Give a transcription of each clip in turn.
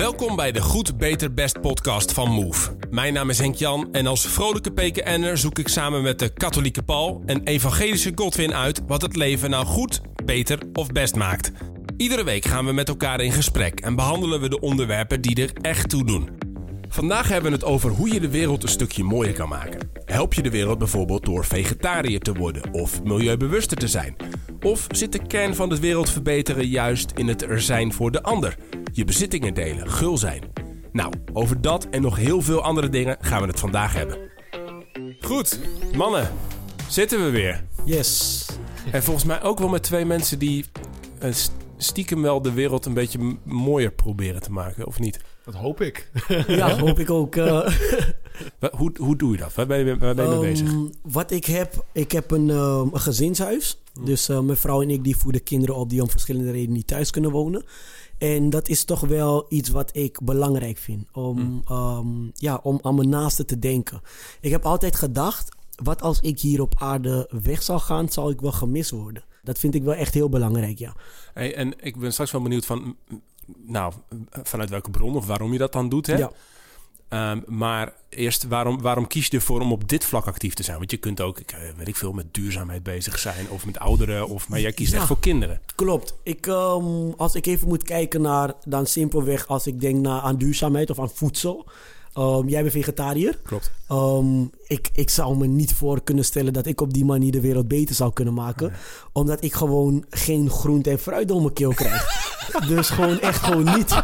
Welkom bij de Goed, Beter, Best podcast van Move. Mijn naam is Henk Jan en als vrolijke PKN'er zoek ik samen met de katholieke Paul en evangelische Godwin uit wat het leven nou goed, beter of best maakt. Iedere week gaan we met elkaar in gesprek en behandelen we de onderwerpen die er echt toe doen. Vandaag hebben we het over hoe je de wereld een stukje mooier kan maken. Help je de wereld bijvoorbeeld door vegetariër te worden of milieubewuster te zijn? Of zit de kern van de wereld verbeteren juist in het er zijn voor de ander? Je bezittingen delen, gul zijn. Nou, over dat en nog heel veel andere dingen gaan we het vandaag hebben. Goed, mannen, zitten we weer. Yes. En volgens mij ook wel met twee mensen die eh, st- stiekem wel de wereld een beetje mooier proberen te maken, of niet? Dat hoop ik. Ja, hoop ik ook. eh, Hoe, hoe doe je dat? Waar ben je, waar ben je mee bezig? ehm, wat ik heb, ik heb een, ehm, een gezinshuis. Dus eh, mijn vrouw en ik die voeden kinderen op die om verschillende redenen niet thuis kunnen wonen. En dat is toch wel iets wat ik belangrijk vind. Om, ehm, ja, om aan mijn naasten te denken. Ik heb altijd gedacht, wat als ik hier op aarde weg zou gaan, zal ik wel gemist worden. Dat vind ik wel echt heel belangrijk, ja. Hey, en ik ben straks wel benieuwd van, nou, vanuit welke bron of waarom je dat dan doet, hè? Ja, Ehm, maar eerst, waarom, waarom kies je ervoor om op dit vlak actief te zijn? Want je kunt ook, ik, eh, weet ik veel, met duurzaamheid bezig zijn of met ouderen. Of, maar jij kiest Ja. echt voor kinderen. Klopt. Ik, ehm, als ik even moet kijken naar, dan simpelweg als ik denk naar, aan duurzaamheid of aan voedsel. Ehm, jij bent vegetariër. Klopt. Ehm, ik, ik zou me niet voor kunnen stellen dat ik op die manier de wereld beter zou kunnen maken. Omdat ik gewoon geen groente en fruit door mijn keel krijg. dus gewoon echt gewoon niet.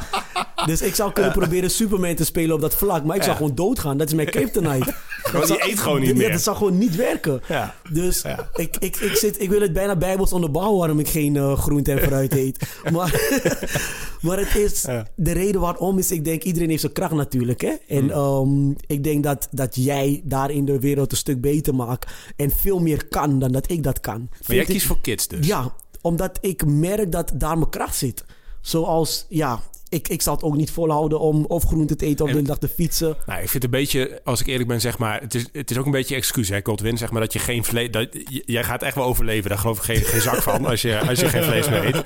Dus ik zou kunnen proberen Superman te spelen op dat vlak. Maar ik zou gewoon doodgaan. Dat is mijn kryptonite. Want die eet gewoon niet meer. dat zou gewoon niet werken. Ja. Dus ik, ik, ik, zit, ik wil het bijna bijbels onderbouwen waarom ik geen eh, groente en fruit eet. Maar, maar het is Ja. de reden waarom is, ik denk, iedereen heeft zijn kracht natuurlijk. Hè? En Mm. ehm, ik denk dat, dat jij daarin de wereld een stuk beter maakt. En veel meer kan dan dat ik dat kan. Maar jij ik- kiest voor kids dus. Ja, omdat ik merk dat daar mijn kracht zit. Zoals, ja, ik, ik zal het ook niet volhouden om of groente te eten of En- de hele dag te fietsen. Nou, ik vind het een beetje, als ik eerlijk ben, zeg maar, het is, het is ook een beetje excuus, hè, Godwin, zeg maar, dat je geen vlees, dat, jij gaat echt wel overleven, daar geloof ik geen, geen zak van, als je, als je geen vlees meer eet.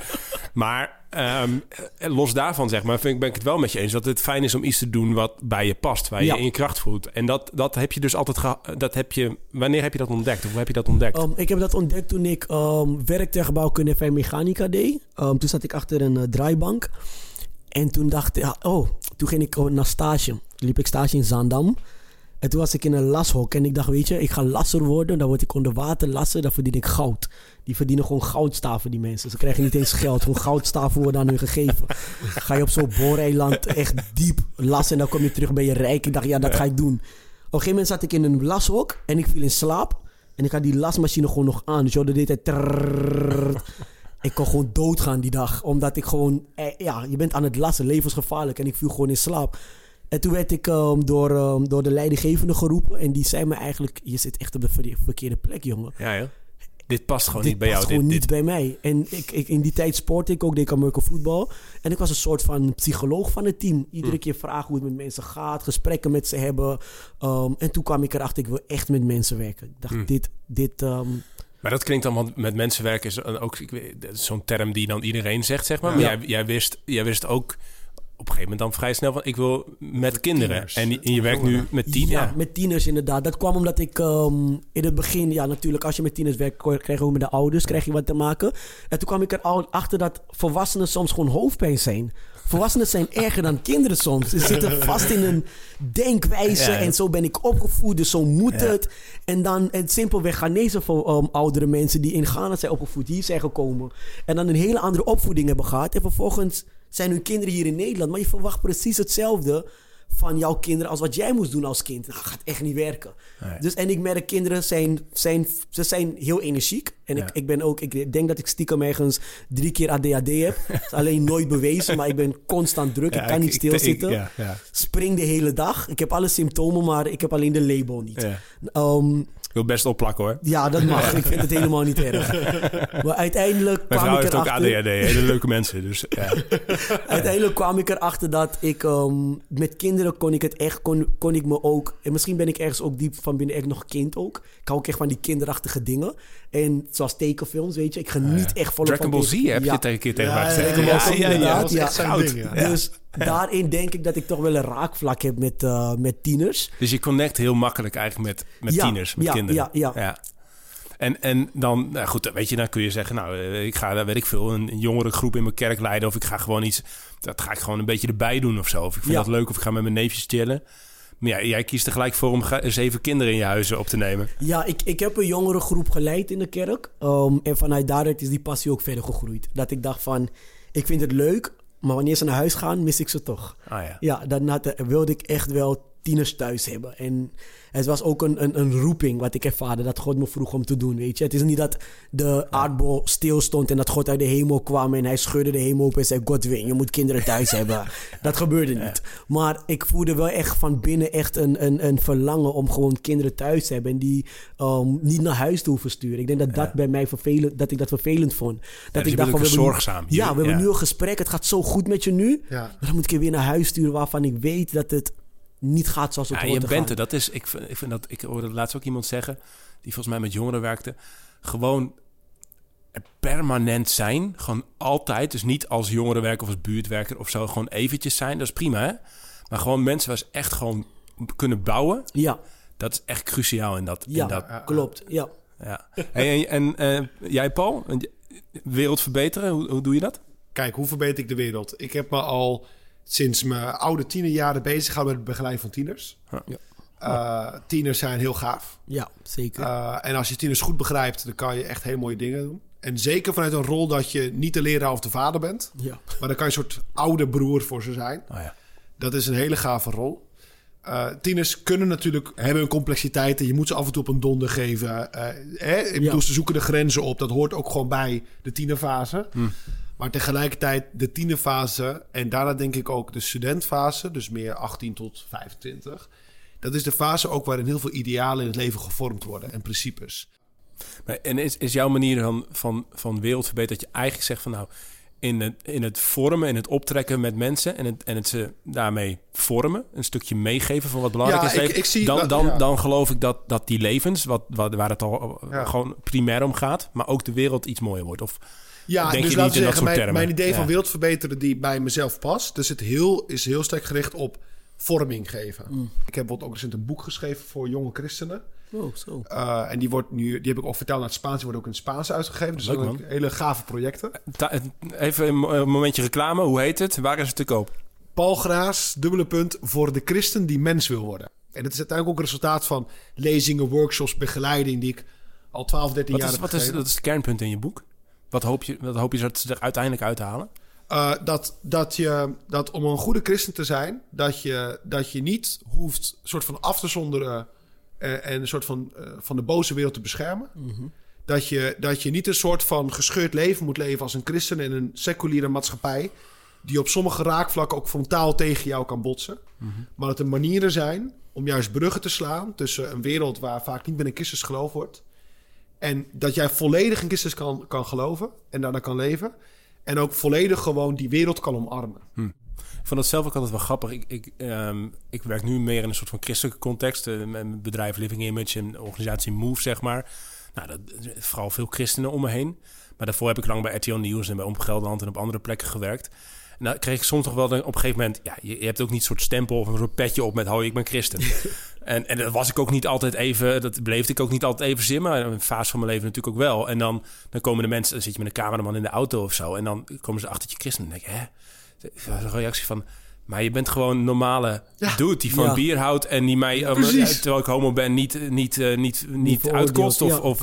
Maar ehm, eh, los daarvan, zeg maar, vind ik, ben ik het wel met je eens dat het fijn is om iets te doen wat bij je past, waar je Ja. in je kracht voelt. En dat, dat heb je dus altijd dat heb je, wanneer heb je dat ontdekt? Of hoe heb je dat ontdekt? Um, ik heb dat ontdekt toen ik um, werk ter gebouwkunde en mechanica deed. Um, toen zat ik achter een eh, draaibank. En toen dacht ik, oh, toen ging ik naar stage. Liep ik stage in Zaandam. En toen was ik in een lashok. En ik dacht, weet je, ik ga lasser worden. Dan word ik onder water lassen. Dan verdien ik goud. Die verdienen gewoon goudstaven, die mensen. Ze krijgen niet eens geld. Gewoon goudstaven worden aan hun gegeven. Ga je op zo'n booreiland echt diep lassen. En dan kom je terug, ben je rijk. Ik dacht, ja, dat ga ik doen. Op een gegeven moment zat ik in een lashok. En ik viel in slaap. En ik had die lasmachine gewoon nog aan. Dus je hoorde de hele. Ik kon gewoon doodgaan die dag. Omdat ik gewoon... eh, ja, je bent aan het lassen. Levensgevaarlijk. En ik viel gewoon in slaap. En toen werd ik ehm, door, ehm, door de leidinggevende geroepen. En die zei me eigenlijk... Je zit echt op de ver- verkeerde plek, jongen. ja, ja. Dit past gewoon dit niet bij jou. past Dit, gewoon dit, niet bij mij. En ik, ik, in die tijd sportte ik ook. Deed ik American voetbal. En ik was een soort van psycholoog van het team. Iedere Hm. keer vragen hoe het met mensen gaat. Gesprekken met ze hebben. Ehm, en toen kwam ik erachter... Ik wil echt met mensen werken. Ik dacht, Hm. dit... dit Maar dat klinkt dan, want met mensen werken is een- ook zo'n term die dan iedereen zegt, zeg maar. Maar jij, jij, wist, jij wist ook op een gegeven moment dan vrij snel van... ik wil met kinderen. tieners. En, je- en je werkt nu met tien Ja, met tieners inderdaad. Dat kwam omdat ik ehm, in het begin, ja natuurlijk, als je met tieners werkt, krijg je ook met de ouders krijg je wat te maken. En toen kwam ik er al achter dat volwassenen soms gewoon hoofdpijn zijn. Volwassenen zijn erger dan kinderen soms. Ze zitten vast in een denkwijze Ja, en zo ben ik opgevoed, dus zo moet Ja. het. En dan en simpelweg Ghanese voor ehm, oudere mensen die in Ghana zijn opgevoed, hier zijn gekomen. En dan een hele andere opvoeding hebben gehad. En vervolgens zijn hun kinderen hier in Nederland. Maar je verwacht precies hetzelfde van jouw kinderen als wat jij moest doen als kind. Dat gaat echt niet werken. Nee. Dus, en ik merk, kinderen zijn, zijn, ze zijn heel energiek. En Ja. ik, ik ben ook, ik denk dat ik stiekem ergens drie keer ADHD heb. Dat is alleen nooit bewezen, maar ik ben constant druk. ik kan niet stilzitten. ja, Spring de hele dag. Ik heb alle symptomen, maar ik heb alleen de label niet. ja. Ik wil best opplakken hoor. ja, dat mag. Ik vind het helemaal niet erg. Maar uiteindelijk Mijn kwam ik heeft ook erachter... ADHD. Hele leuke mensen. Dus ja. Uiteindelijk kwam ik erachter dat ik ehm, met kinderen kon ik het echt, kon, kon ik me ook, en misschien ben ik ergens ook diep van binnen echt nog kind ook. Ik hou ook echt van die kinderachtige dingen. En zoals tekenfilms, weet je. Ik geniet echt volop Dragon van Ball Z heb Ja. je tegen keer tegen mij Ja, gezegd. ja, ja, Dragon Ball Z, ja, inderdaad, dat is ja. echt zijn Goud. ding, ja. Dus daarin denk ik dat ik toch wel een raakvlak heb met, eh, met tieners. Dus je connect heel makkelijk eigenlijk met, met Ja, tieners, met ja, kinderen. ja, ja. En, en dan, nou goed, weet je, dan kun je zeggen, nou, eh, ik ga, daar weet ik veel, een, een jongere groep in mijn kerk leiden. Of ik ga gewoon iets, dat ga ik gewoon een beetje erbij doen of zo. Of ik vind Ja. dat leuk, of ik ga met mijn neefjes chillen. Ja, jij kiest er gelijk voor om zeven kinderen in je huizen op te nemen. Ja, ik, ik heb een jongere groep geleid in de kerk. Ehm, en vanuit daaruit is die passie ook verder gegroeid. Dat ik dacht van, ik vind het leuk, maar wanneer ze naar huis gaan, mis ik ze toch. Ah ja. Ja, wilde ik echt wel tieners thuis hebben. En het was ook een, een, een roeping wat ik ervaarde, dat God me vroeg om te doen, weet je. Het is niet dat de aardbol stilstond en dat God uit de hemel kwam en hij schudde de hemel op en zei, Godwin, je moet kinderen thuis hebben. Dat gebeurde niet. Maar ik voelde wel echt van binnen echt een, een, een verlangen om gewoon kinderen thuis te hebben en die um, niet naar huis te hoeven sturen. Ik denk dat dat bij mij vervelend, dat ik dat vervelend vond. Dat dus je bent ook we nu- zorgzaam. Ja, we hebben nu een gesprek, het gaat zo goed met je nu. Dan moet ik je weer naar huis sturen waarvan ik weet dat het niet gaat zoals het Ja, hoort je te bent gaan. er. Dat is, ik, vind, ik, vind dat, ik hoorde laatst ook iemand zeggen, die volgens mij met jongeren werkte. Gewoon er permanent zijn. Gewoon altijd. Dus niet als jongerenwerker of als buurtwerker of zo. Gewoon eventjes zijn. Dat is prima, hè? Maar gewoon mensen waar ze echt gewoon kunnen bouwen. Ja, Dat is echt cruciaal in dat. ja, in dat klopt. Ja. ja. Hey, en en eh, jij, Paul? Wereld verbeteren, hoe, hoe doe je dat? Kijk, hoe verbeter ik de wereld? Ik heb me al sinds mijn oude tienerjaren bezig gehouden met het begeleiden van tieners. Ja. Eh, tieners zijn heel gaaf. ja, zeker. Eh, en als je tieners goed begrijpt, dan kan je echt hele mooie dingen doen. En zeker vanuit een rol dat je niet de leraar of de vader bent. ja. Maar dan kan je een soort oude broer voor ze zijn. Oh ja. Dat is een hele gave rol. Eh, tieners kunnen natuurlijk hebben hun complexiteiten. Je moet ze af en toe op een donder geven. Eh, hè? Ik Ja. bedoel, ze zoeken de grenzen op. Dat hoort ook gewoon bij de tienerfase. Maar tegelijkertijd de tienerfase en daarna denk ik ook de studentfase, dus meer 18 tot 25. Dat is de fase ook waarin heel veel idealen in het leven gevormd worden en principes. Maar, en is, is jouw manier van, van wereld verbeteren dat je eigenlijk zegt van nou, in het, in het vormen en het optrekken met mensen en het, en het ze daarmee vormen, een stukje meegeven van wat belangrijk Ja, is. ik- ik zie dan, dat- dan, ja. dan geloof ik dat, dat die levens, wat, wat, waar het al Ja. gewoon primair om gaat, maar ook de wereld iets mooier wordt. Of Ja, denk dus je laten niet dat zeggen, soort mijn, termen? mijn idee van wereld verbeteren die bij mezelf past, dus het heel, is heel sterk gericht op vorming geven. Mm. Ik heb bijvoorbeeld ook recent een boek geschreven voor jonge christenen. Oh, zo. Uh, en die wordt nu, die heb ik ook verteld naar het Spaans, die wordt ook in het Spaans uitgegeven. Dus Leuk, hele gave projecten. Ta- even een mo- een momentje reclame, hoe heet het? Waar is het te koop? Paul Graas, dubbele punt, voor de christen die mens wil worden. En dat is uiteindelijk ook een resultaat van lezingen, workshops, begeleiding die ik al 12, 13 Wat jaar is, heb wat is, dat is het kernpunt in je boek? Wat hoop je, wat hoop je dat ze er uiteindelijk uithalen? Uh, dat, dat, je, dat om een goede christen te zijn, dat je, dat je niet hoeft soort van af te zonderen uh, en een soort van, uh, van de boze wereld te beschermen. Mhm. Dat, je, dat je niet een soort van gescheurd leven moet leven als een christen in een seculiere maatschappij. Die op sommige raakvlakken ook frontaal tegen jou kan botsen. Mhm. Maar dat er manieren zijn om juist bruggen te slaan tussen een wereld waar vaak niet binnen Christus geloofd wordt. En dat jij volledig in Christus kan, kan geloven en daarna kan leven. En ook volledig gewoon die wereld kan omarmen. Hm. Ik vond dat zelf ook altijd wel grappig. Ik, ik, um, ik werk nu meer in een soort van christelijke context. Uh, mijn bedrijf Living Image en organisatie Move, zeg maar. Nou, dat, vooral veel christenen om me heen. Maar daarvoor heb ik lang bij RTL Nieuws en bij Om Gelderland en op andere plekken gewerkt. En dan kreeg ik soms nog wel op een gegeven moment... Ja, je, je hebt ook niet een soort stempel of een soort petje op met... hou ik ben christen. en, en dat was ik ook niet altijd even... Dat beleefde ik ook niet altijd even zin. Maar een fase van mijn leven natuurlijk ook wel. En dan, dan komen de mensen... Dan zit je met een cameraman in de auto of zo. En dan komen ze achter je christen. En dan denk ik, hè? Een reactie van... Maar je bent gewoon een normale ja. dude die van Ja. bier houdt... en die mij, Ja, um, precies. terwijl ik homo ben, niet, niet, uh, niet, niet uitkost. Of, Ja, of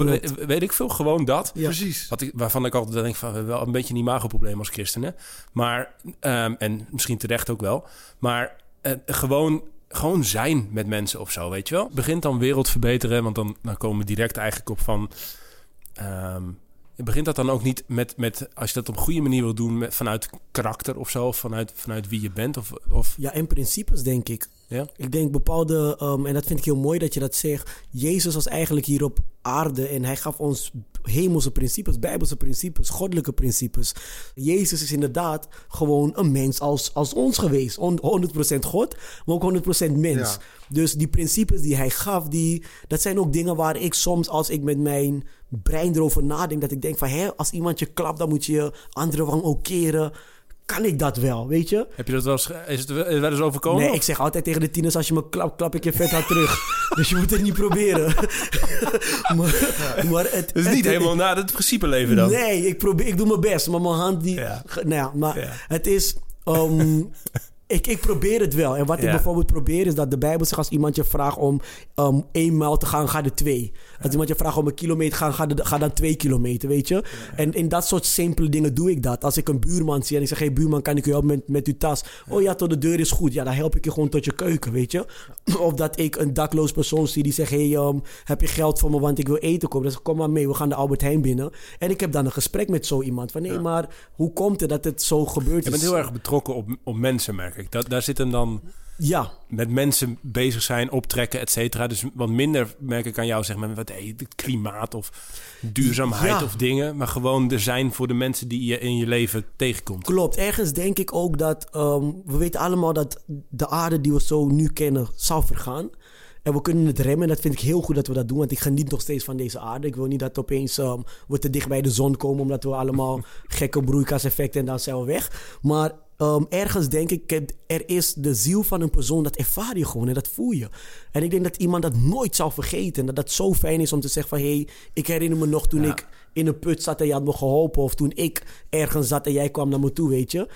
weet ik veel, gewoon dat. Ja. Precies. Wat ik, waarvan ik altijd denk van wel een beetje een imagoprobleem als christenen. Maar, ehm, en misschien terecht ook wel. Maar eh, gewoon, gewoon zijn met mensen of zo, weet je wel. Begint dan wereld verbeteren, want dan, dan komen we direct eigenlijk op van... ehm, begint dat dan ook niet met, met als je dat op een goede manier wil doen, met, vanuit karakter of zo, of vanuit, vanuit wie je bent? Of, of, Ja, en principes denk ik. ja? Ik denk bepaalde, um, en dat vind ik heel mooi dat je dat zegt. Jezus was eigenlijk hier op aarde en hij gaf ons hemelse principes, bijbelse principes, goddelijke principes. Jezus is inderdaad gewoon een mens als, als ons geweest. On- 100% God, maar ook 100% mens. Ja. Dus die principes die hij gaf, die, dat zijn ook dingen waar ik soms, als ik met mijn brein erover nadenk, dat ik denk van, hè, als iemand je klapt, dan moet je je andere wang ook keren. Kan ik dat wel, weet je? Heb je dat wel eens, is het wel eens overkomen? Nee, ik zeg altijd tegen de tieners: als je me klapt, klap ik je vet hard terug. dus je moet het niet proberen. maar, maar het, Dus niet het- helemaal naar het principe leven dan. Nee, ik, probeer, ik doe mijn best, maar mijn hand die. Ja. Nou ja, maar Ja. het is. ehm, ik, ik probeer het wel. En wat Ja. ik bijvoorbeeld probeer is dat de Bijbel zegt: als iemand je vraagt om um, één mijl te gaan, ga er twee. Als iemand je vraagt om een kilometer te gaan, ga, dan twee kilometer, weet je? En in dat soort simpele dingen doe ik dat. Als ik een buurman zie en ik zeg: hey, buurman, kan ik u helpen met, met uw tas? Oh ja, tot de deur is goed. Ja, dan help ik je gewoon tot je keuken, weet je? Of dat ik een dakloos persoon zie die zegt: hey, um, heb je geld voor me, want ik wil eten kopen? Dan zeg ik: kom maar mee, we gaan de Albert Heijn binnen. En ik heb dan een gesprek met zo iemand van: nee, maar hoe komt het dat het zo gebeurt? Je bent heel erg betrokken op, op mensen, merk ik. Dat, daar zit hem dan Ja, met mensen bezig zijn, optrekken, et cetera. Dus wat minder merk ik aan jou, zeg maar, wat hey, het klimaat of duurzaamheid Ja. of dingen. Maar gewoon er zijn voor de mensen die je in je leven tegenkomt. klopt. Ergens denk ik ook dat ehm, we weten allemaal dat de aarde die we zo nu kennen zal vergaan. En we kunnen het remmen. En dat vind ik heel goed dat we dat doen. Want ik geniet nog steeds van deze aarde. Ik wil niet dat opeens ehm, we te dicht bij de zon komen. Omdat we allemaal gekke broeikaseffecten en dan zijn we weg. Maar ehm, ergens denk ik, er is de ziel van een persoon. Dat ervaar je gewoon en dat voel je. En ik denk dat iemand dat nooit zal vergeten. Dat dat zo fijn is om te zeggen van... Hé, hey, ik herinner me nog toen Ja. ik in een put zat en je had me geholpen. Of toen ik ergens zat en jij kwam naar me toe, weet je.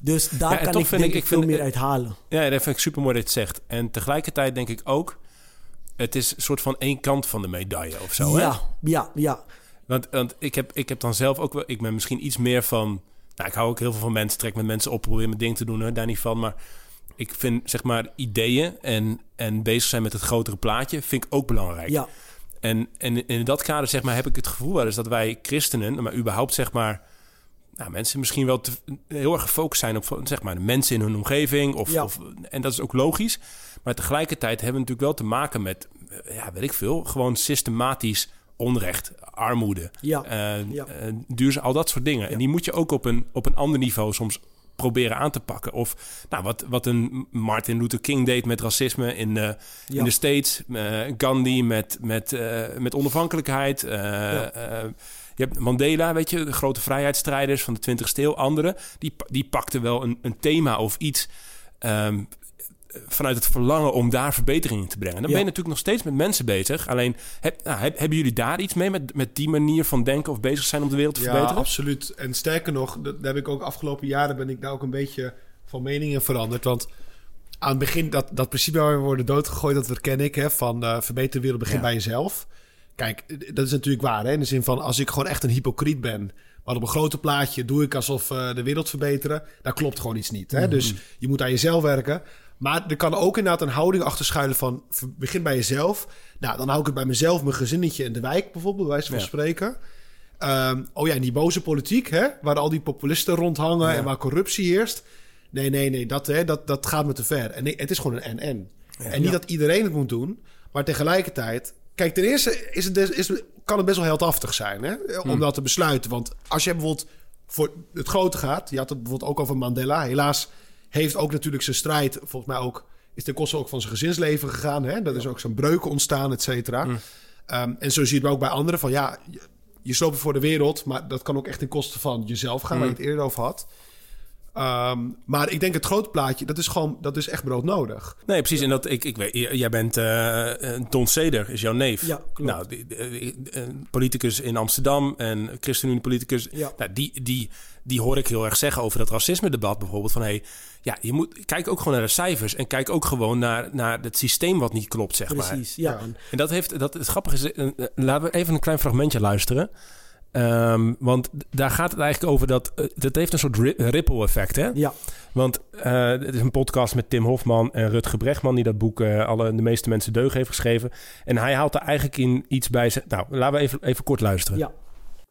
Dus daar Ja, kan ik denk ik- veel vind- meer uit halen. Ja, dat vind ik super mooi dat je het zegt. En tegelijkertijd denk ik ook, het is een soort van één kant van de medaille of zo. Hè? ja, ja, ja. Want, want ik, heb, ik heb dan zelf ook wel, ik ben misschien iets meer van, nou, ik hou ook heel veel van mensen, trek met mensen op, probeer mijn ding te doen, hè, daar niet van. Maar ik vind zeg maar ideeën en, en bezig zijn met het grotere plaatje, vind ik ook belangrijk. ja. En, en in dat kader zeg maar, heb ik het gevoel wel eens dat wij christenen, maar überhaupt zeg maar, nou, mensen misschien wel te, heel erg gefocust zijn op zeg maar, de mensen in hun omgeving. Of, Ja. of, en dat is ook logisch. Maar tegelijkertijd hebben we natuurlijk wel te maken met, eh, ja, weet ik veel, gewoon systematisch onrecht, armoede, Ja. eh, Ja. eh, duurzaam, al dat soort dingen. En die moet je ook op een, op een ander niveau soms proberen aan te pakken. Of nou, wat, wat een Martin Luther King deed met racisme in, eh, in de States. eh, Gandhi met, met, met onafhankelijkheid. je hebt Mandela, weet je, de grote vrijheidsstrijders van de 20e eeuw. Anderen, die, die pakten wel een, een thema of iets... ehm, vanuit het verlangen om daar verbetering in te brengen. Dan Ja. ben je natuurlijk nog steeds met mensen bezig. Alleen, heb, nou, heb- hebben jullie daar iets mee met, met die manier van denken of bezig zijn om de wereld te Ja, verbeteren? absoluut. En sterker nog, dat, heb ik ook afgelopen jaren ben ik daar ook een beetje van mening in veranderd. Want aan het begin, dat, dat principe waar we worden doodgegooid, dat herken ik, hè, van eh verbeter de wereld, begin Ja. bij jezelf. Kijk, dat is natuurlijk waar, hè, in de zin van als ik gewoon echt een hypocriet ben, maar op een grote plaatje doe ik alsof eh, de wereld verbeteren, daar klopt gewoon iets niet. Hè? Dus je moet aan jezelf werken. Maar er kan ook inderdaad een houding achter schuilen van begin bij jezelf. Nou, dan hou ik het bij mezelf, mijn gezinnetje in de wijk bijvoorbeeld, bij wijze van Ja. spreken. Ehm, oh ja, en die boze politiek, hè, waar al die populisten rondhangen en waar corruptie heerst. Nee, nee, nee, dat, hè, dat, dat gaat me te ver. En nee, het is gewoon een en-en. En niet dat iedereen het moet doen, maar tegelijkertijd... Kijk, ten eerste is het, des- is, kan het best wel heldhaftig zijn hè, om dat te besluiten. Want als je bijvoorbeeld voor het grote gaat... Je had het bijvoorbeeld ook over Mandela. Helaas heeft ook natuurlijk zijn strijd, volgens mij ook... is ten koste ook van zijn gezinsleven gegaan. Hè? Dat is ook zijn breuken ontstaan, et cetera. Ehm, en zo zie je het ook bij anderen van... ja, je, je sloopt voor de wereld, maar dat kan ook echt ten koste van jezelf gaan... waar je het eerder over had. Ehm, maar ik denk het grote plaatje, dat is gewoon, dat is echt broodnodig. Nee, precies. En dat ik, ik weet, jij bent eh eh, Don Seder, is jouw neef. Ja, klopt. Nou, die, die- een politicus in Amsterdam en ChristenUnie politicus. Ja. Nou, die, die, die hoor ik heel erg zeggen over dat racisme-debat bijvoorbeeld. Van hey, ja, je moet kijk ook gewoon naar de cijfers en kijk ook gewoon naar, naar het systeem wat niet klopt, zeg maar. Precies, ja. En dat heeft, dat, het grappige is, eh, eh, laten we even een klein fragmentje luisteren. Ehm, want daar gaat het eigenlijk over dat, eh, dat heeft een soort ri- ripple effect, hè? Ja, Want eh, het is een podcast met Tim Hofman en Rutger Brechtman... die dat boek alle, De meeste mensen deugen heeft geschreven. En hij haalt er eigenlijk in iets bij... zijn- Nou, laten we even, even kort luisteren. ja.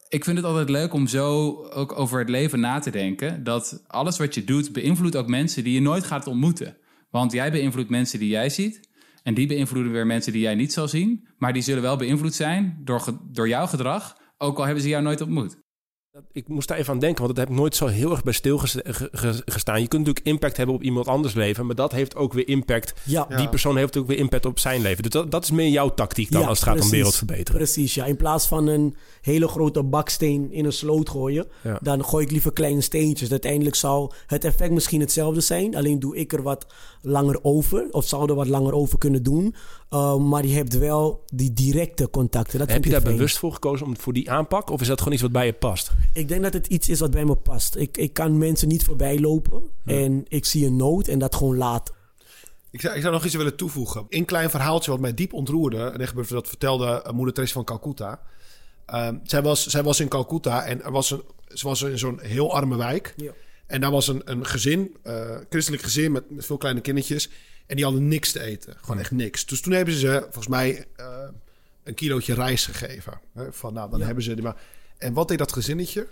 Ik vind het altijd leuk om zo ook over het leven na te denken. Dat alles wat je doet beïnvloedt ook mensen die je nooit gaat ontmoeten. Want jij beïnvloedt mensen die jij ziet. En die beïnvloeden weer mensen die jij niet zal zien. Maar die zullen wel beïnvloed zijn door, door jouw gedrag. Ook al hebben ze jou nooit ontmoet. Ik moest daar even aan denken, want dat heb ik nooit zo heel erg bij stilgestaan. Je kunt natuurlijk impact hebben op iemand anders leven, maar dat heeft ook weer impact. Ja. Die persoon heeft ook weer impact op zijn leven. Dus dat, dat is meer jouw tactiek dan Ja, als het gaat om wereld verbeteren. Precies, ja. In plaats van een hele grote baksteen in een sloot gooien, Ja. dan gooi ik liever kleine steentjes. Uiteindelijk zal het effect misschien hetzelfde zijn, alleen doe ik er wat langer over, of zou er wat langer over kunnen doen. Uh, maar je hebt wel die directe contacten. Dat Heb je ik daar bewust voor gekozen om, voor die aanpak? Of is dat gewoon iets wat bij je past? Ik denk dat het iets is wat bij me past. Ik, ik kan mensen niet voorbij lopen en ik zie een nood en dat gewoon laten. Ik zou, ik zou nog iets willen toevoegen. Een klein verhaaltje wat mij diep ontroerde. En dat vertelde eh, moeder Teresa van Calcutta. Ehm, zij, was, zij was in Calcutta en er was een, ze was in zo'n heel arme wijk. Ja. En daar was een, een gezin, eh christelijk gezin met, met veel kleine kindertjes. En die hadden niks te eten. Gewoon echt niks. Dus toen hebben ze ze, volgens mij, eh, een kilootje rijst gegeven. Hè, Van, nou, dan hebben ze... Die maar... En wat deed dat gezinnetje?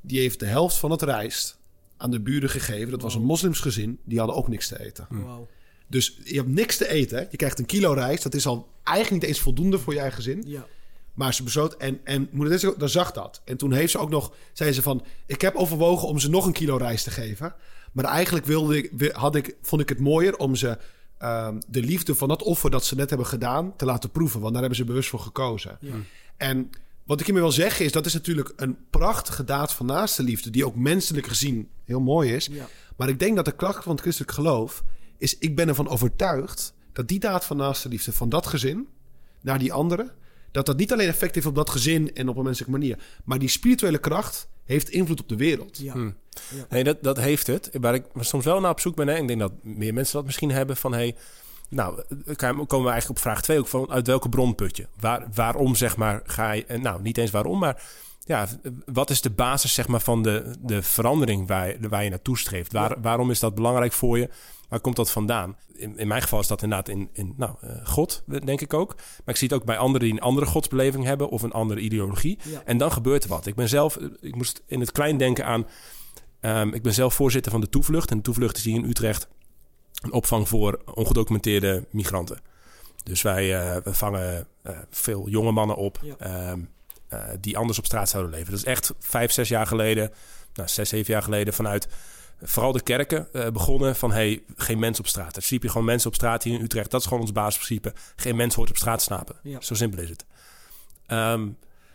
Die heeft de helft van het rijst aan de buren gegeven. Dat was een moslimsgezin. Die hadden ook niks te eten. Wauw. Dus je hebt niks te eten. Je krijgt een kilo rijst. Dat is al eigenlijk niet eens voldoende voor je eigen gezin. Ja. Maar ze besloot... En, en moeder dan zag dat. En toen heeft ze ook nog... Zei ze van... Ik heb overwogen om ze nog een kilo rijst te geven. Maar eigenlijk wilde ik, had ik, vond ik het mooier om ze... ehm, de liefde van dat offer dat ze net hebben gedaan... te laten proeven. Want daar hebben ze bewust voor gekozen. En wat ik hiermee wil zeggen is... dat is natuurlijk een prachtige daad van naaste liefde... die ook menselijk gezien heel mooi is. Ja. Maar ik denk dat de kracht van het christelijk geloof... is ik ben ervan overtuigd... dat die daad van naaste liefde van dat gezin... naar die andere... dat dat niet alleen effect heeft op dat gezin... en op een menselijke manier... maar die spirituele kracht heeft invloed op de wereld. Ja. Nee, dat, dat heeft het. Waar ik soms wel naar op zoek ben, hè, ik denk dat meer mensen dat misschien hebben van... Hey, nou, dan komen we eigenlijk op vraag 2 ook van uit welke bron put je? Waar, waarom zeg maar ga je... en Nou, niet eens waarom, maar ja, wat is de basis zeg maar van de, de verandering waar, je- waar je naartoe streeft? Waar, Waarom is dat belangrijk voor je? Waar komt dat vandaan? In, in mijn geval is dat inderdaad in, in nou, eh, God, denk ik ook. Maar ik zie het ook bij anderen die een andere godsbeleving hebben... of een andere ideologie. Ja. En dan gebeurt er wat. Ik ben zelf, ik moest in het klein denken aan... Ehm, ik ben zelf voorzitter van de Toevlucht. En de Toevlucht is hier in Utrecht een opvang voor ongedocumenteerde migranten. Dus wij eh, we vangen eh, veel jonge mannen op Ja. ehm, eh, die anders op straat zouden leven. Dat is echt vijf, zes jaar geleden, nou, zes, zeven jaar geleden vanuit vooral de kerken begonnen van hey, geen mensen op straat. Er sliep je gewoon mensen op straat hier in Utrecht. Dat is gewoon ons basisprincipe. Geen mens hoort op straat slapen. Ja. Zo simpel is het. Ehm,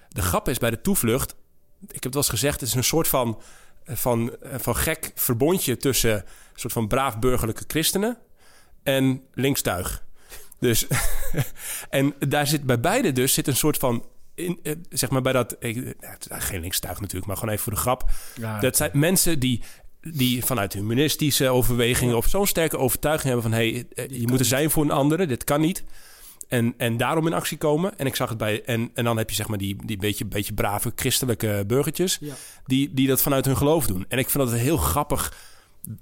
de grap is bij de toevlucht, ik heb het wel eens gezegd, het is een soort van, van, van gek verbondje tussen een soort van braaf burgerlijke christenen en linkstuig. Dus, en daar zit bij beide dus zit een soort van, in, eh, zeg maar bij dat, ik, nou, het is geen linkstuig natuurlijk, maar gewoon even voor de grap. Dat zijn mensen die, die vanuit humanistische overwegingen of zo'n sterke overtuiging hebben van hey, eh, je moet er zijn voor een andere, dit kan niet. En, en daarom in actie komen. En ik zag het bij. En, en dan heb je zeg maar die, die beetje, beetje brave christelijke burgertjes. Ja. Die, die dat vanuit hun geloof doen. En ik vind dat heel grappig.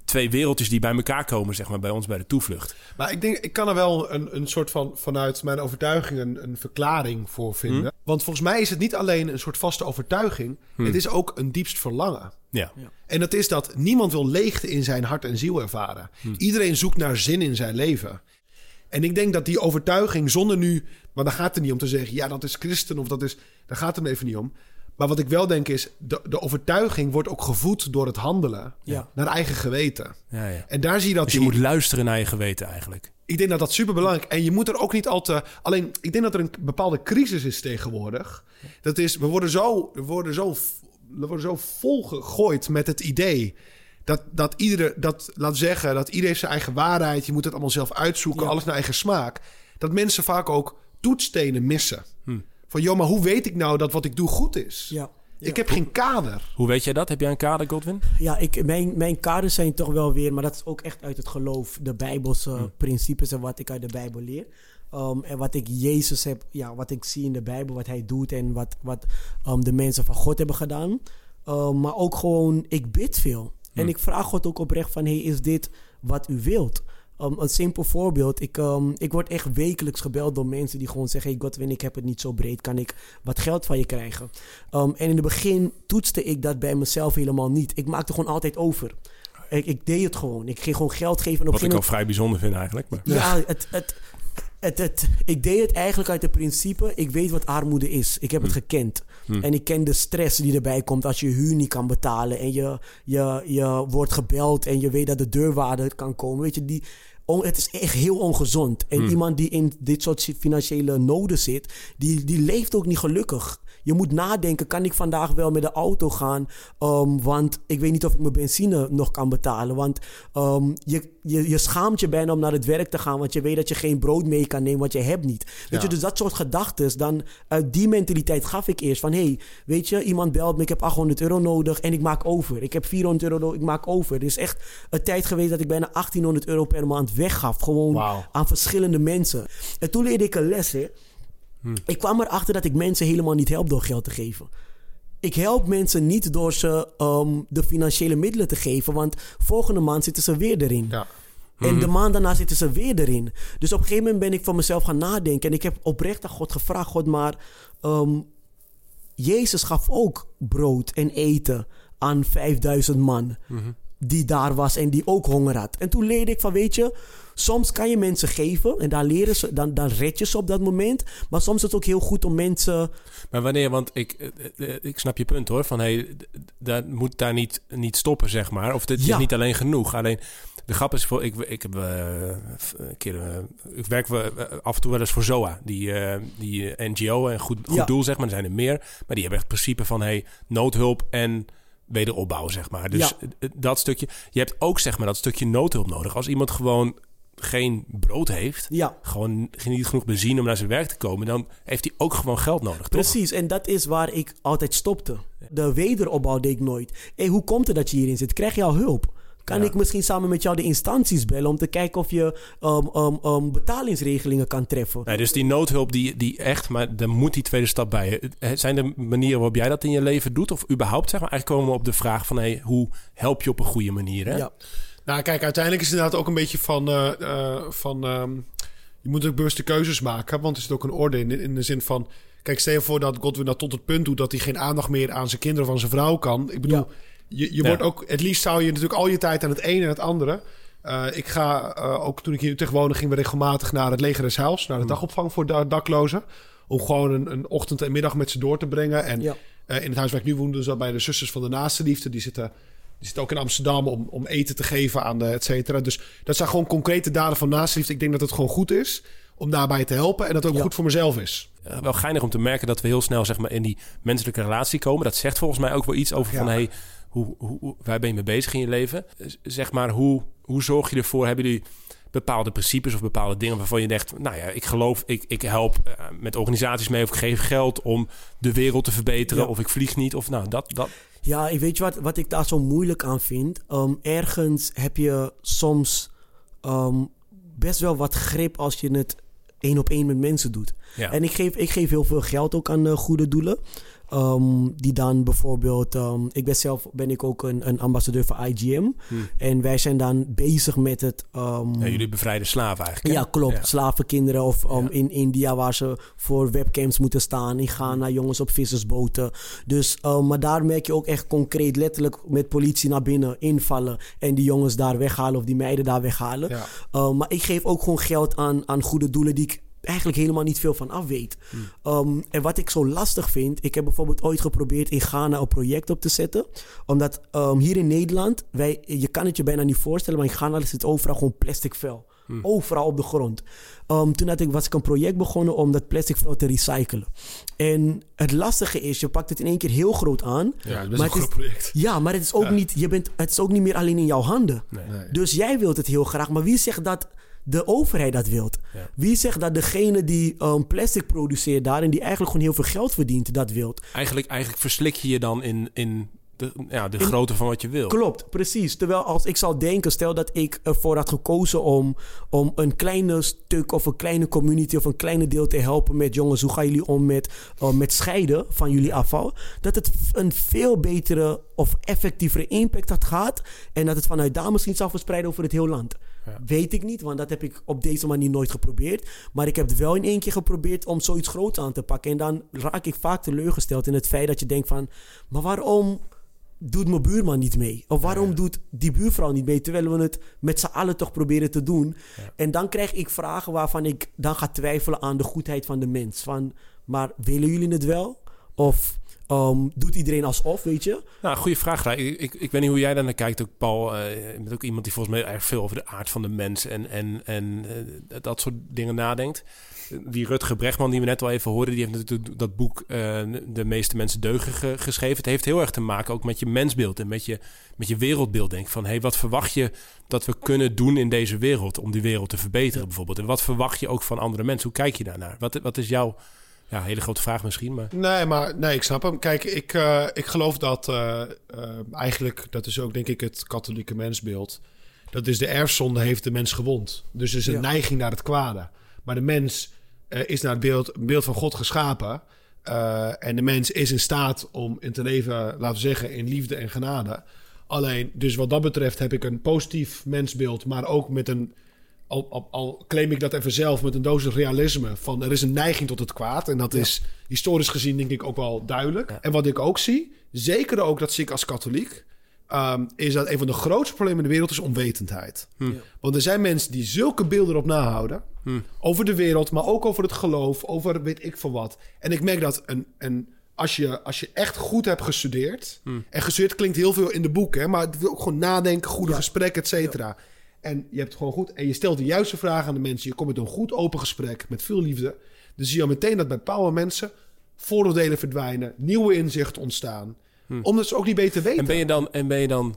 Twee wereldjes die bij elkaar komen, zeg maar, bij ons bij de toevlucht. Maar ik denk, ik kan er wel een, een soort van, vanuit mijn overtuiging, een, een verklaring voor vinden. Want volgens mij is het niet alleen een soort vaste overtuiging. Het is ook een diepst verlangen. Ja. En dat is dat niemand wil leegte in zijn hart en ziel ervaren. Iedereen zoekt naar zin in zijn leven. En ik denk dat die overtuiging zonder nu... Maar dan gaat het niet om te zeggen... ja, dat is christen of dat is... Daar gaat het me even niet om. Maar wat ik wel denk is... de, de overtuiging wordt ook gevoed door het handelen... Ja. naar eigen geweten. Ja, ja. En daar zie je dat... Dus je die- moet luisteren naar je geweten eigenlijk. ik denk dat dat super belangrijk En je moet er ook niet al te. Alleen, ik denk dat er een bepaalde crisis is tegenwoordig. Dat is, we worden zo, we worden zo, we worden zo volgegooid met het idee. Dat, dat iedere, dat, laat zeggen, dat iedereen heeft zijn eigen waarheid. Je moet het allemaal zelf uitzoeken, Ja. alles naar eigen smaak. Dat mensen vaak ook toetsstenen missen. Van, joh, maar hoe weet ik nou dat wat ik doe goed is? Ja. Ik heb geen kader. Hoe weet jij dat? Heb jij een kader, Godwin? Ja, ik, mijn, mijn kaders zijn toch wel weer, maar dat is ook echt uit het geloof, de Bijbelse principes en wat ik uit de Bijbel leer. Um, en wat ik Jezus heb, ja, wat ik zie in de Bijbel, wat hij doet en wat, wat um, de mensen van God hebben gedaan. Um, maar ook gewoon, ik bid veel. En ik vraag God ook oprecht van, hey, is dit wat u wilt? Um, een simpel voorbeeld. Ik, um, ik word echt wekelijks gebeld door mensen die gewoon zeggen... hey Godwin, ik heb het niet zo breed. Kan ik wat geld van je krijgen? Um, en in het begin toetste ik dat bij mezelf helemaal niet. Ik maakte gewoon altijd over. Ik, ik deed het gewoon. Ik ging gewoon geld geven. En op Wat ik al vrij bijzonder vind eigenlijk. Maar... Ja, het, het, het, het, ik deed het eigenlijk uit het principe, ik weet wat armoede is. Ik heb het gekend. En ik ken de stress die erbij komt als je huur niet kan betalen. En je, je, je wordt gebeld en je weet dat de deurwaarder kan komen. Weet je, die, on- het is echt heel ongezond. En iemand die in dit soort financiële noden zit, die, die leeft ook niet gelukkig. Je moet nadenken, kan ik vandaag wel met de auto gaan? Um, want ik weet niet of ik mijn benzine nog kan betalen. Want um, je, je, je schaamt je bijna om naar het werk te gaan. Want je weet dat je geen brood mee kan nemen, want je hebt niet. Weet Ja. je, dus dat soort gedachten. Dan uit die mentaliteit gaf ik eerst van... hey, weet je, iemand belt me, ik heb 800 euro nodig en ik maak over. Ik heb 400 euro nodig, ik maak over. Er is echt een tijd geweest dat ik bijna 1800 euro per maand weggaf. Gewoon aan verschillende mensen. En toen leerde ik een les, hè. Ik kwam erachter dat ik mensen helemaal niet help door geld te geven. Ik help mensen niet door ze ehm, de financiële middelen te geven, want volgende maand zitten ze weer erin. Ja. En de maand daarna zitten ze weer erin. Dus op een gegeven moment ben ik voor mezelf gaan nadenken. En ik heb oprecht aan God gevraagd: God, maar ehm, Jezus gaf ook brood en eten aan 5000 man. Die daar was en die ook honger had. En toen leerde ik van: Weet je, soms kan je mensen geven. En daar leren ze, dan, dan red je ze op dat moment. Maar soms is het ook heel goed om mensen. Maar wanneer, want ik, eh, eh, ik snap je punt hoor. Van hey, d- d- dat moet daar niet, niet stoppen, zeg maar. Of dit Ja. is niet alleen genoeg. Alleen de grap is voor. Ik, ik heb eh, een keer. eh, ik werk eh, af en toe wel eens voor ZOA. Die, eh, die eh, NGO en goed, goed Ja. doel, zeg maar. Er zijn er meer. Maar die hebben echt het principe van hey, noodhulp en wederopbouw, zeg maar. Dus Ja. dat stukje. Je hebt ook zeg maar dat stukje noodhulp nodig. Als iemand gewoon geen brood heeft. Ja, Gewoon niet genoeg benzine om naar zijn werk te komen. Dan heeft hij ook gewoon geld nodig. Toch? Precies, en dat is waar ik altijd stopte. De wederopbouw deed ik nooit. Hé, hoe komt het dat je hierin zit? Krijg je al hulp? Kan Ja. ik misschien samen met jou de instanties bellen om te kijken of je um, um, um, betalingsregelingen kan treffen? Nee, dus die noodhulp die, die echt, maar er moet die tweede stap bij. Zijn er manieren waarop jij dat in je leven doet? Of überhaupt, zeg maar, eigenlijk komen we op de vraag van... Hey, hoe help je op een goede manier, hè? Ja, Nou, kijk, uiteindelijk is het inderdaad ook een beetje van... eh, eh, van ehm, je moet ook bewuste keuzes maken, want er zit ook een orde in. In de zin van... Kijk, stel je voor dat Godwin dat tot het punt doet... dat hij geen aandacht meer aan zijn kinderen of aan zijn vrouw kan. Ik bedoel, Ja. Je, je Ja. wordt ook... Het liefst zou je natuurlijk al je tijd aan het ene en het andere... Eh, ik ga, eh, ook toen ik hier Utrecht woonde... gingen we regelmatig naar het leger des naar de dagopvang voor da- daklozen... om gewoon een, een ochtend en middag met ze door te brengen. En Ja. eh, in het huis waar ik nu woonde... zat bij de zusters van de naaste liefde. Die zitten... Die zit ook in Amsterdam om, om eten te geven aan de et cetera. Dus dat zijn gewoon concrete daden van naastenliefde. Ik denk dat het gewoon goed is om daarbij te helpen. En dat het ook Ja. goed voor mezelf is. Eh, wel geinig om te merken dat we heel snel zeg maar, in die menselijke relatie komen. Dat zegt volgens mij ook wel iets over Ja. van... Hey, hoe, hoe, waar ben je mee bezig in je leven? Zeg maar, hoe, hoe zorg je ervoor? Hebben jullie bepaalde principes of bepaalde dingen waarvan je denkt... nou ja, ik geloof, ik, ik help eh, met organisaties mee... of ik geef geld om de wereld te verbeteren... Ja. of ik vlieg niet, of nou, dat... dat Ja, ik weet je wat, wat ik daar zo moeilijk aan vind? Um, ergens heb je soms um, best wel wat grip als je het één op één met mensen doet. ja. En ik geef, ik geef heel veel geld ook aan eh, goede doelen. Um, die dan bijvoorbeeld, um, ik ben zelf ben ik ook een, een ambassadeur voor IGM. En wij zijn dan bezig met het. um, Ja, jullie bevrijden slaven eigenlijk. hè? ja, klopt. Ja. Slavenkinderen of Ja. in India waar ze voor webcams moeten staan. In Ghana jongens op vissersboten. Dus, maar daar merk je ook echt concreet letterlijk met politie naar binnen invallen. En die jongens daar weghalen of die meiden daar weghalen. Maar ik geef ook gewoon geld aan, aan goede doelen die ik eigenlijk helemaal niet veel van af weet. Um, en wat ik zo lastig vind, ik heb bijvoorbeeld ooit geprobeerd in Ghana een project op te zetten. Omdat um, hier in Nederland, wij, je kan het je bijna niet voorstellen, maar in Ghana is het overal gewoon plastic vel. Overal op de grond. Um, toen had ik, was ik een project begonnen om dat plastic vel te recyclen. En het lastige is, je pakt het in één keer heel groot aan. Ja, dat is Maar een het groot is- project. Ja, maar het is ook, niet, je bent, het is ook niet meer alleen in jouw handen. Nee. Nee. Dus jij wilt het heel graag, maar wie zegt dat de overheid dat wilt? Ja. Wie zegt dat degene die um, plastic produceert daar en die eigenlijk gewoon heel veel geld verdient, dat wilt? Eigenlijk, eigenlijk verslik je je dan in, in de, ja, de grootte van wat je wil. Klopt, precies. Terwijl als ik zou denken, stel dat ik ervoor had gekozen om, om een kleine stuk of een kleine community of een kleine deel te helpen met jongens, hoe gaan jullie om met, uh, met scheiden van jullie afval? Dat het een veel betere of effectievere impact had gehad en dat het vanuit daar misschien zou verspreiden over het heel land. Ja. Weet ik niet, want dat heb ik op deze manier nooit geprobeerd. Maar ik heb het wel in één keer geprobeerd om zoiets groots aan te pakken. En dan raak ik vaak teleurgesteld in het feit dat je denkt van... maar waarom doet mijn buurman niet mee? Of waarom doet die buurvrouw niet mee? Terwijl we het met z'n allen toch proberen te doen. En dan krijg ik vragen waarvan ik dan ga twijfelen aan de goedheid van de mens. Van, maar willen jullie het wel? Of ehm, doet iedereen alsof, weet je? Nou, goede vraag. Ik, ik, ik weet niet hoe jij daar naar kijkt, ook Paul. eh, je bent ook iemand die volgens mij erg veel over de aard van de mens en, en, en eh, dat soort dingen nadenkt. Die Rutger Brechtman, die we net al even hoorden, die heeft natuurlijk dat boek eh, De meeste mensen deugen ge- geschreven. Het heeft heel erg te maken ook met je mensbeeld en met je, met je wereldbeeld. Denk van, hé, hey, wat verwacht je dat we kunnen doen in deze wereld om die wereld te verbeteren bijvoorbeeld? En wat verwacht je ook van andere mensen? Hoe kijk je daarnaar? Wat, wat is jouw, ja, hele grote vraag misschien, maar... Nee, maar nee, ik snap hem. Kijk, ik, eh, ik geloof dat eh, eigenlijk, dat is ook denk ik het katholieke mensbeeld. Dat is de erfzonde heeft de mens gewond. Dus er is een Ja. neiging naar het kwade. Maar de mens is naar het beeld, beeld van God geschapen. Eh, en de mens is in staat om in te leven, laten we zeggen, in liefde en genade. Alleen, dus wat dat betreft heb ik een positief mensbeeld, maar ook met een al, al, al claim ik dat even zelf met een dosis realisme. Van er is een neiging tot het kwaad. En dat is historisch gezien denk ik ook wel duidelijk. En wat ik ook zie, zeker ook dat zie ik als katholiek. Ehm, is dat een van de grootste problemen in de wereld is onwetendheid. Want er zijn mensen die zulke beelden erop nahouden. Over de wereld, maar ook over het geloof. Over weet ik veel wat. En ik merk dat een, een, als, je, als je echt goed hebt gestudeerd. En gestudeerd klinkt heel veel in de boeken. Hè, maar het wil ook gewoon nadenken, goede gesprekken, et cetera. En je hebt het gewoon goed. En je stelt de juiste vragen aan de mensen. Je komt met een goed open gesprek. Met veel liefde. Dan zie je al meteen dat bij bepaalde mensen. vooroordelen verdwijnen. Nieuwe inzichten ontstaan. Omdat ze ook niet beter weten. En ben je dan, en ben je dan,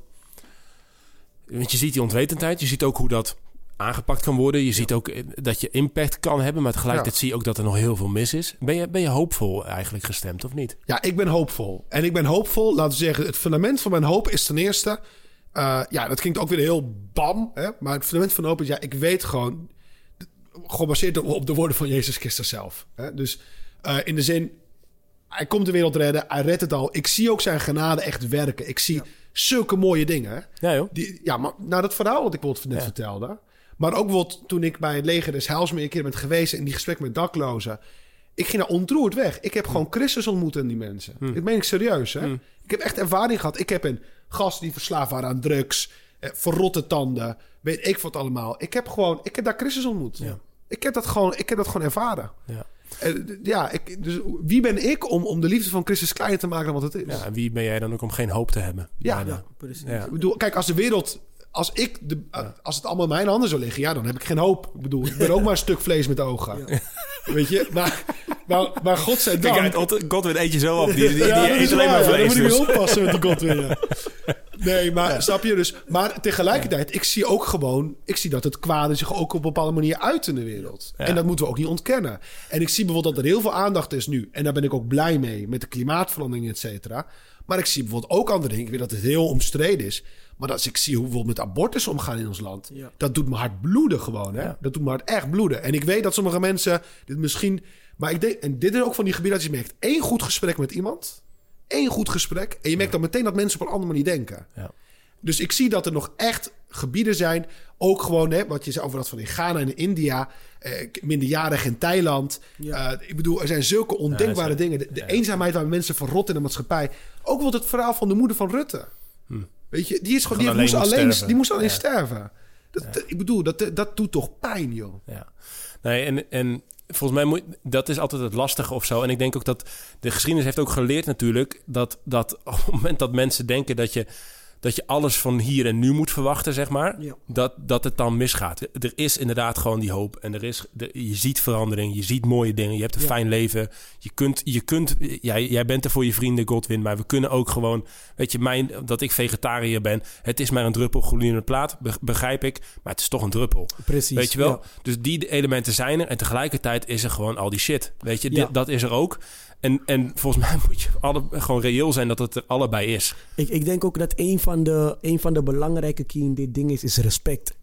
want je ziet die onwetendheid, je ziet ook hoe dat aangepakt kan worden. Je ziet ook eh, dat je impact kan hebben, maar tegelijkertijd Ja. zie je ook dat er nog heel veel mis is. Ben je, ben je hoopvol eigenlijk gestemd of niet? Ja, ik ben hoopvol. En ik ben hoopvol, laten we zeggen, het fundament van mijn hoop is ten eerste... eh, ja, dat klinkt ook weer heel bam, hè? maar het fundament van hoop is... ja, ik weet gewoon, gebaseerd op- op de woorden van Jezus Christus zelf. Hè? Dus eh, in de zin, hij komt de wereld redden, hij redt het al. Ik zie ook zijn genade echt werken. Ik zie zulke mooie dingen. Ja joh. Die, ja, maar nou, dat verhaal wat ik net Ja. vertelde. Maar ook bijvoorbeeld toen ik bij het leger des Heils een keer ben geweest... in die gesprek met daklozen. Ik ging daar ontroerd weg. Ik heb gewoon Christus ontmoet in die mensen. Dit meen ik serieus, hè? Ik heb echt ervaring gehad. Ik heb een gast die verslaafd waren aan drugs... Eh, verrotte tanden, weet ik wat allemaal. Ik heb gewoon... Ik heb daar Christus ontmoet. Ja. Ik, heb dat gewoon, ik heb dat gewoon ervaren. Ja. Eh, ja, ik, dus wie ben ik om, om de liefde van Christus kleiner te maken dan wat het is? Ja, en wie ben jij dan ook om geen hoop te hebben? Ja. Ja, precies. Ja. Ik bedoel, kijk, als de wereld. Als, ik de, als het allemaal in mijn handen zou liggen, ja, dan heb ik geen hoop. Ik bedoel, ik ben ook maar een stuk vlees met ogen. Weet je? Maar, maar, maar God zij dank. Kijk uit, Godwin eet je zo af. Die, die, die, Ja, eet alleen maar waar, vlees. Dan moet ik dus. weer oppassen met die Godwin. ja. Nee, maar snap je dus? Maar tegelijkertijd, ik zie ook gewoon... Ik zie dat het kwade zich ook op een bepaalde manier uit in de wereld. En dat moeten we ook niet ontkennen. En ik zie bijvoorbeeld dat er heel veel aandacht is nu. En daar ben ik ook blij mee, met de klimaatverandering, et cetera. Maar ik zie bijvoorbeeld ook andere dingen. Ik weet dat het heel omstreden is. Maar als ik zie hoe we met abortus omgaan in ons land... Ja. dat doet mijn hart bloeden gewoon. Hè? Ja. Dat doet mijn hart echt bloeden. En ik weet dat sommige mensen dit misschien... Maar ik denk, en dit is ook van die gebieden dat je merkt... één goed gesprek met iemand... één goed gesprek... en je merkt dan meteen dat mensen op een andere manier denken. Ja. Dus ik zie dat er nog echt gebieden zijn... ook gewoon, hè, wat je zei over dat van in Ghana en in India... Eh, minderjarig in Thailand. Ja. Eh, ik bedoel, er zijn zulke ondenkbare Ja, dingen. De, de eenzaamheid waar mensen verrotten in de maatschappij. Ook wel het verhaal van de moeder van Rutte. Weet je, die, is gewoon, die, moest alleen sterven. die moest alleen Ja. sterven. Dat, dat- ik bedoel, dat, dat doet toch pijn, joh. Ja. Nee, en, en volgens mij moet dat is altijd het lastige of zo. En ik denk ook dat de geschiedenis heeft ook geleerd natuurlijk dat, dat op het moment dat mensen denken dat je dat je alles van hier en nu moet verwachten, zeg maar, Ja. dat, dat het dan misgaat. Er is inderdaad gewoon die hoop en er is, er- je ziet verandering, je ziet mooie dingen, je hebt een Ja. fijn leven. Je kunt, je kunt jij, jij bent er voor je vrienden, Godwin, maar we kunnen ook gewoon, weet je, mijn, dat ik vegetariër ben, het is maar een druppel gloeiende plaat, be- begrijp ik, maar het is toch een druppel. Precies. Weet je wel? ja. Dus die elementen zijn er. En tegelijkertijd is er gewoon al die shit. Weet je, dit, dat is er ook. En, en volgens mij moet je alle, gewoon reëel zijn dat het er allebei is. Ik, ik denk ook dat een van, de, een van de belangrijke key in dit ding is, is respect.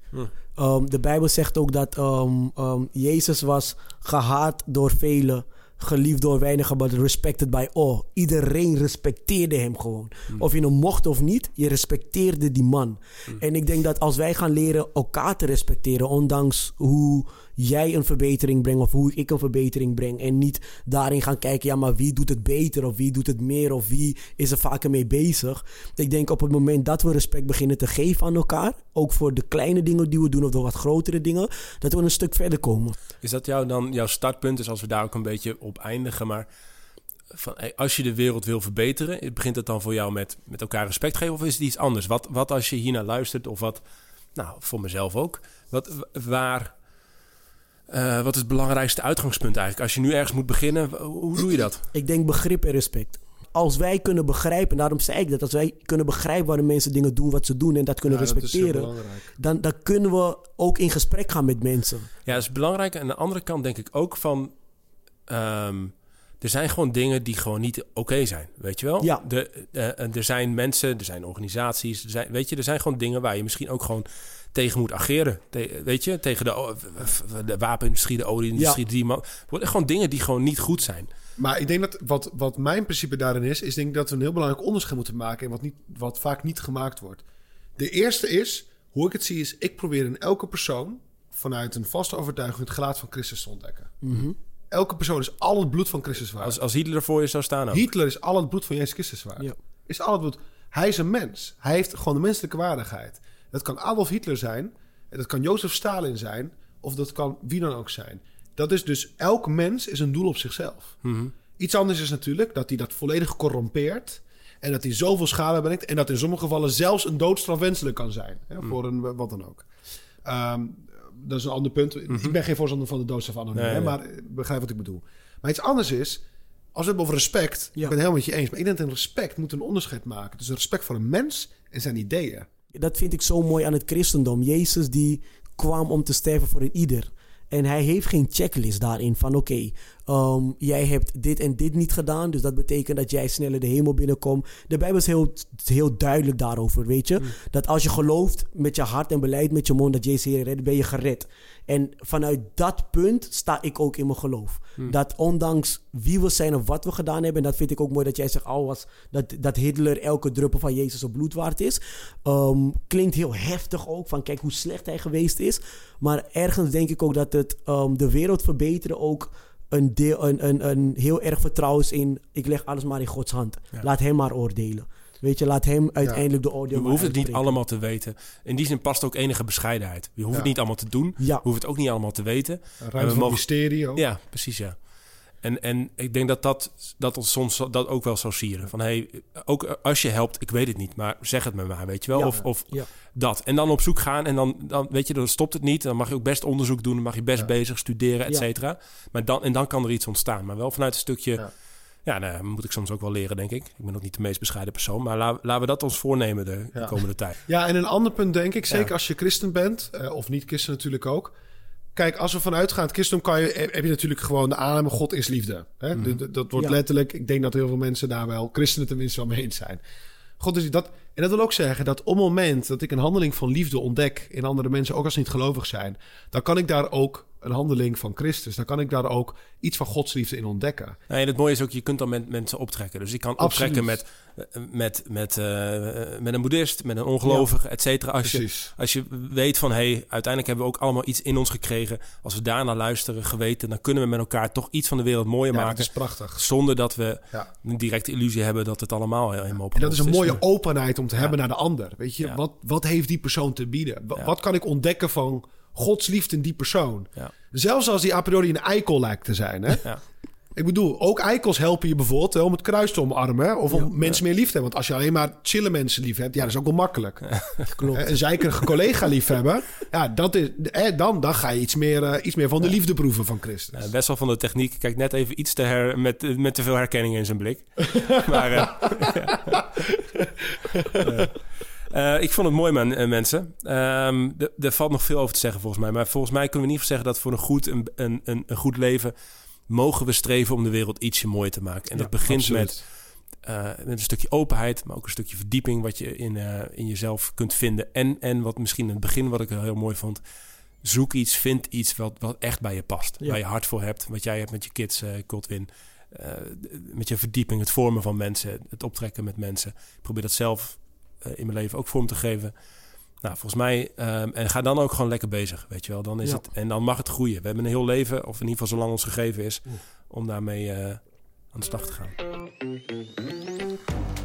Um, de Bijbel zegt ook dat um, um, Jezus was gehaat door velen, geliefd door weinigen, but respected by all. Iedereen respecteerde hem gewoon. Hmm. Of je hem mocht of niet, je respecteerde die man. Hmm. En ik denk dat als wij gaan leren elkaar te respecteren, ondanks hoe jij een verbetering brengt of hoe ik een verbetering breng. En niet daarin gaan kijken, ja, maar wie doet het beter of wie doet het meer of wie is er vaker mee bezig. Ik denk op het moment dat we respect beginnen te geven aan elkaar, ook voor de kleine dingen die we doen of de wat grotere dingen, dat we een stuk verder komen. Is dat jou dan jouw startpunt? Dus als we daar ook een beetje op eindigen, maar van, als je de wereld wil verbeteren, begint het dan voor jou met, met elkaar respect geven of is het iets anders? Wat, wat als je hiernaar luistert of wat, nou voor mezelf ook, wat, waar, eh, wat is het belangrijkste uitgangspunt eigenlijk? Als je nu ergens moet beginnen, hoe doe je dat? Ik denk begrip en respect. Als wij kunnen begrijpen, en daarom zei ik dat, als wij kunnen begrijpen waarom mensen dingen doen wat ze doen en dat kunnen Ja, respecteren, dan, dan kunnen we ook in gesprek gaan met mensen. Ja, dat is belangrijk. En aan de andere kant denk ik ook van... ehm, er zijn gewoon dingen die gewoon niet oké zijn, weet je wel? Ja. De, eh, en er zijn mensen, er zijn organisaties, er zijn, weet je, er zijn gewoon dingen waar je misschien ook gewoon tegen moet ageren. Te- weet je, tegen de, de wapenindustrie, de olieindustrie, die man. worden gewoon dingen die gewoon niet goed zijn. Maar ik denk dat wat, wat mijn principe daarin is, is denk ik dat we een heel belangrijk onderscheid moeten maken in wat, niet, wat vaak niet gemaakt wordt. De eerste is, hoe ik het zie, is ik probeer in elke persoon vanuit een vaste overtuiging het gelaat van Christus te ontdekken. Elke persoon is al het bloed van Christus waard. Als, als Hitler voor je zou staan ook. Hitler is al het bloed van Jezus Christus waard. Ja. Is al het bloed. Hij is een mens. Hij heeft gewoon de menselijke waardigheid. Dat kan Adolf Hitler zijn. en Dat kan Jozef Stalin zijn. Of dat kan wie dan ook zijn. Dat is dus, elk mens is een doel op zichzelf. Iets anders is natuurlijk dat hij dat volledig corrompeert. En dat hij zoveel schade brengt. En dat in sommige gevallen zelfs een doodstraf wenselijk kan zijn. Hè, Voor een wat dan ook. Ehm, dat is een ander punt. Ik ben geen voorstander van de doodstraf anoniem. Nee, hè, nee. maar eh, begrijp wat ik bedoel. Maar iets anders is... Als we het hebben over respect... Ja. Ik ben het helemaal met je eens. Maar ik denk dat een respect moet een onderscheid maken. Dus een respect voor een mens en zijn ideeën. Dat vind ik zo mooi aan het christendom. Jezus die kwam om te sterven voor een ieder. En hij heeft geen checklist daarin van oké, ehm, jij hebt dit en dit niet gedaan, dus dat betekent dat jij sneller de hemel binnenkomt. De Bijbel is heel, heel duidelijk daarover, weet je. Dat als je gelooft met je hart en beleid met je mond dat Jezus Heer redt, ben je gered. En vanuit dat punt sta ik ook in mijn geloof. Dat ondanks wie we zijn of wat we gedaan hebben, en dat vind ik ook mooi dat jij zegt, al was dat, dat Hitler elke druppel van Jezus op bloed waard is. Ehm, klinkt heel heftig ook, van kijk hoe slecht hij geweest is. Maar ergens denk ik ook dat het ehm, de wereld verbeteren ook een, deel, een, een, een heel erg vertrouwen is in, ik leg alles maar in Gods hand. Laat hem maar oordelen. Weet je, laat hem uiteindelijk de oordeel Je hoeft het niet allemaal te weten. In die zin past ook enige bescheidenheid. Je hoeft Ja. het niet allemaal te doen. Ja. Je hoeft het ook niet allemaal te weten. En we Ruimte voor mogen- mysterie ook. Ja, precies ja. En, en ik denk dat dat, dat ons soms dat ook wel zou sieren. Van hey, ook als je helpt, ik weet het niet, maar zeg het me maar, weet je wel. Ja. Of, of Ja. dat. En dan op zoek gaan en dan, dan, weet je, dan stopt het niet. Dan mag je ook best onderzoek doen, dan mag je best bezig studeren, et cetera. Maar dan, en dan kan er iets ontstaan. Maar wel vanuit een stukje, ja, nou, moet ik soms ook wel leren, denk ik. Ik ben ook niet de meest bescheiden persoon, maar la- laten we dat ons voornemen de, komende tijd. Ja, en een ander punt denk ik, zeker als je christen bent, eh, of niet christen natuurlijk ook. Kijk, als we vanuit gaan, het christendom kan je, heb je natuurlijk gewoon de aanname, God is liefde. Hè? Mhm. Dat wordt Ja. letterlijk, ik denk dat heel veel mensen daar wel, christenen tenminste wel mee eens zijn. God is dat. En dat wil ook zeggen dat op het moment dat ik een handeling van liefde ontdek in andere mensen, ook als ze niet gelovig zijn, dan kan ik daar ook een handeling van Christus, dan kan ik daar ook iets van Gods liefde in ontdekken. Nee, en het mooie is ook, je kunt dan met mensen optrekken. Dus je kan Absoluut. optrekken met, met, met, eh, met een boeddhist, met een ongelovige, et cetera. Als je, als je weet van, hé, hey, uiteindelijk hebben we ook allemaal iets in ons gekregen. Als we daarnaar luisteren, geweten, dan kunnen we met elkaar toch iets van de wereld mooier Ja, dat maken. is prachtig. Zonder dat we Ja. een directe illusie hebben dat het allemaal helemaal op En dat is een mooie openheid om te hebben naar de ander. Weet je, Ja. wat, wat heeft die persoon te bieden? Wa- Ja. Wat kan ik ontdekken van Gods liefde in die persoon? Ja. Zelfs als die a priori een eikel lijkt te zijn. Hè? Ja. Ik bedoel, ook eikels helpen je bijvoorbeeld hè, om het kruis te omarmen. hè, Of om mensen meer lief te hebben. Want als je alleen maar chille mensen lief hebt, ja, dat is ook wel makkelijk. Klopt. Een zeikerige collega lief hebben, ja, dat is, eh, dan, dan ga je iets meer, eh, iets meer van de liefde proeven van Christus. Uh, Wessel van de techniek kijkt net even iets te her, met, met te veel herkenning in zijn blik. maar eh, ik vond het mooi, man, eh, mensen. Ehm, er valt nog veel over te zeggen volgens mij. Maar volgens mij kunnen we in ieder geval zeggen dat voor een goed, een, een, een, goed leven... mogen we streven om de wereld ietsje mooier te maken. En dat begint absoluut. met, eh, met een stukje openheid... maar ook een stukje verdieping wat je in, eh, in jezelf kunt vinden. En, en wat misschien in het begin, wat ik heel mooi vond... Zoek iets, vind iets wat, wat echt bij je past. Ja. Waar je hart voor hebt. Wat jij hebt met je kids, eh Godwin. Met je verdieping, het vormen van mensen. Het optrekken met mensen. Probeer dat zelf in mijn leven ook vorm te geven. Nou, volgens mij... ehm, en ga dan ook gewoon lekker bezig, weet je wel. Dan is Ja. het, en dan mag het groeien. We hebben een heel leven, of in ieder geval zolang ons gegeven is... om daarmee eh, aan de slag te gaan.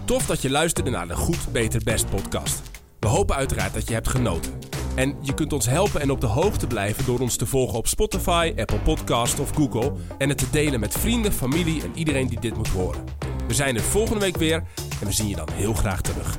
Tof dat je luisterde naar de Goed, Beter, Best podcast. We hopen uiteraard dat je hebt genoten. En je kunt ons helpen en op de hoogte blijven door ons te volgen op Spotify, Apple Podcast of Google. En het te delen met vrienden, familie en iedereen die dit moet horen. We zijn er volgende week weer en we zien je dan heel graag terug.